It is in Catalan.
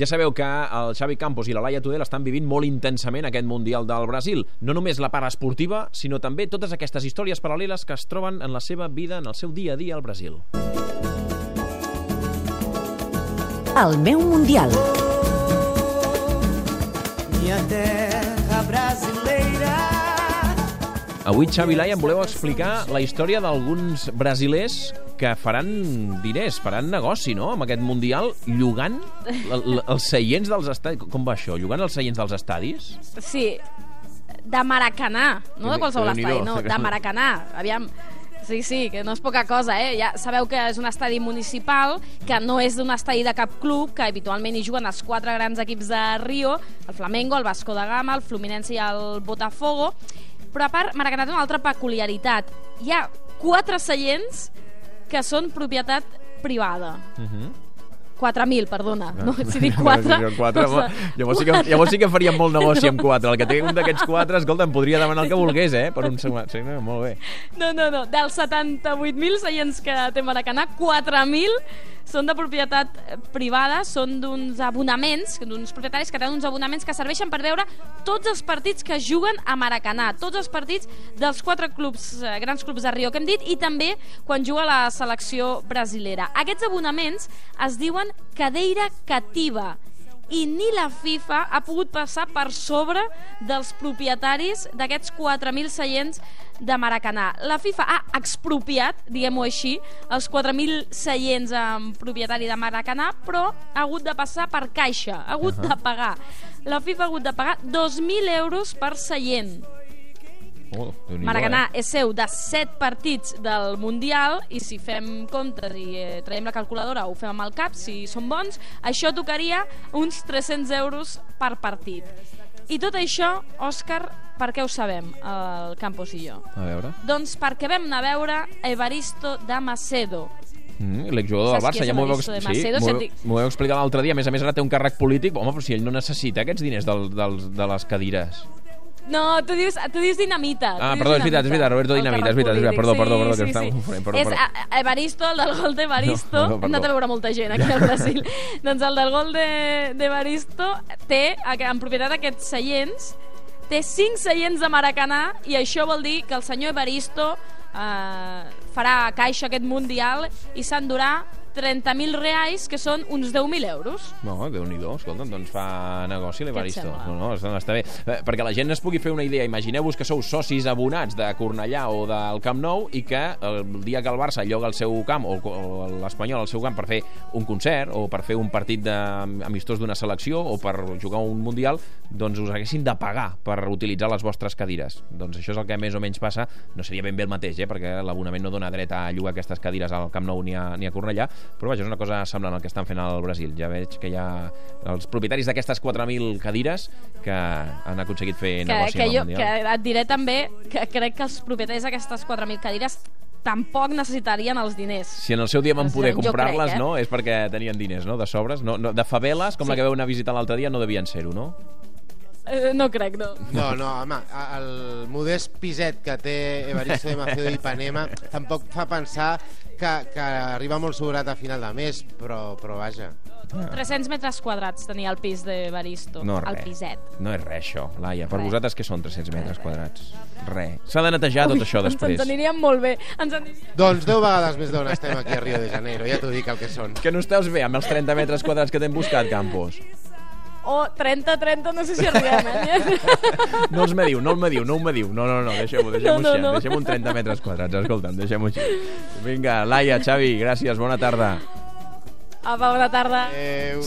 Ja sabeu que el Xavi Campos i la Laia Tudel estan vivint molt intensament aquest Mundial del Brasil. No només la part esportiva, sinó també totes aquestes històries paral·leles que es troben en la seva vida, en el seu dia a dia al Brasil. El meu Mundial. Minha terra brasileira. Avui, Xavi i Laia, em voleu explicar la història d'alguns brasilers que faran diners, faran negoci, no?, amb aquest Mundial, llogant els seients dels estadis. Com va això? Llogant els seients dels estadis? Sí, de Maracanà, no de qualsevol estadi, no, de Maracanà. Aviam, sí, sí, que no és poca cosa, eh? Ja sabeu que és un estadi municipal, que no és d'un estadi de cap club, que habitualment hi juguen els quatre grans equips de Rio, el Flamengo, el Vasco da Gama, el Fluminense i el Botafogo, però a part, Maracanà té una altra peculiaritat. Hi ha quatre seients que són propietat privada. Uh -huh. 4.000, perdona. No, si dic 4... quatre home, llavors, sí que, llavors sí que faríem molt negoci amb 4. El que té un d'aquests 4, escolta, em podria demanar el que volgués, eh? Per un segon. Sí, no, molt bé. No, no, no. Dels 78.000 seients que té Maracanà, 4.000 són de propietat eh, privada, són d'uns abonaments, d'uns propietaris que tenen uns abonaments que serveixen per veure tots els partits que juguen a Maracanà, tots els partits dels quatre clubs, eh, grans clubs de Rio que hem dit, i també quan juga la selecció brasilera. Aquests abonaments es diuen cadeira cativa i ni la FIFA ha pogut passar per sobre dels propietaris d'aquests 4.000 seients de Maracanà. La FIFA ha expropiat, diguem-ho així, els 4.000 seients amb propietari de Maracanà, però ha hagut de passar per caixa, ha hagut uh -huh. de pagar. La FIFA ha hagut de pagar 2.000 euros per seient. Oh, Maracanà Eh? és seu de 7 partits del Mundial i si fem comptes i eh, traiem la calculadora o ho fem amb el cap, si són bons, això tocaria uns 300 euros per partit. I tot això, Òscar, per què ho sabem, el Campos i jo? A veure... Doncs perquè vam anar a veure Evaristo de Macedo. Mm, L'exjugador del Barça, ja m'ho de sí, m'ho heu explicat l'altre dia. A més a més, ara té un càrrec polític. Home, però si ell no necessita aquests diners del, del, de les cadires. No, tu dius, tu dius dinamita. Ah, dius perdó, és veritat, és veritat, Roberto Dinamita, és veritat, és veritat, perdó, perdó, perdó, que Sí, estava sí, sí. confonent, perdó, És perdó. a- Evaristo, el del gol d'Evaristo, No, no, perdó. anat a veure molta gent aquí al Brasil, doncs el del gol de- d'Evaristo té, en propietat aquests seients, té 5 seients de Maracanà i això vol dir que el senyor Evaristo eh, farà caixa aquest Mundial i s'endurà 30.000 reais, que són uns 10.000 euros. No, Déu-n'hi-do, escolta, doncs fa negoci l'Evaristo. No, no, està, està bé. Eh, Perquè la gent es pugui fer una idea. Imagineu-vos que sou socis abonats de Cornellà o del Camp Nou i que el dia que el Barça lloga el seu camp o, o l'Espanyol el seu camp per fer un concert o per fer un partit de, amistós d'una selecció o per jugar un Mundial, doncs us haguessin de pagar per utilitzar les vostres cadires. Doncs això és el que més o menys passa. No seria ben bé el mateix, eh? perquè l'abonament no dona dret a llogar aquestes cadires al Camp Nou ni a, ni a Cornellà, però vaja, és una cosa semblant al que estan fent al Brasil. Ja veig que hi ha els propietaris d'aquestes 4.000 cadires que han aconseguit fer que, negoci que, amb el jo, Mundial. que et diré també que crec que els propietaris d'aquestes 4.000 cadires tampoc necessitarien els diners. Si en el seu dia van poder comprar-les, eh? no? És perquè tenien diners, no? De sobres. No, no, de faveles, com Sí. la que veu anar a visitar l'altre dia, no devien ser-ho, no? Eh, no crec, no. No, no, home, el modest piset que té Evaristo de Macedo i Ipanema tampoc fa pensar que, que arriba molt sobrat a final de mes, però, però vaja. 300 metres quadrats tenia el pis de Baristo, No, el res. piset. No és res, això, Laia. Per Res. vosaltres què són 300 metres quadrats? Res. S'ha de netejar tot això Ens, després. ens aniríem molt bé. Ens aniríem... Doncs deu vegades més d'on estem aquí a Rio de Janeiro, ja t'ho dic el que són. Que no esteu bé amb els 30 metres quadrats que t'hem buscat, Campos. O 30-30, no sé si arribem, eh? No els mediu, no el mediu, no ho mediu. No, no, no, deixem-ho, deixem-ho No, no, així. no. Deixem un 30 metres quadrats, escolta'm, deixem-ho així. Vinga, Laia, Xavi, gràcies, bona tarda. Apa, bona tarda. Adéu.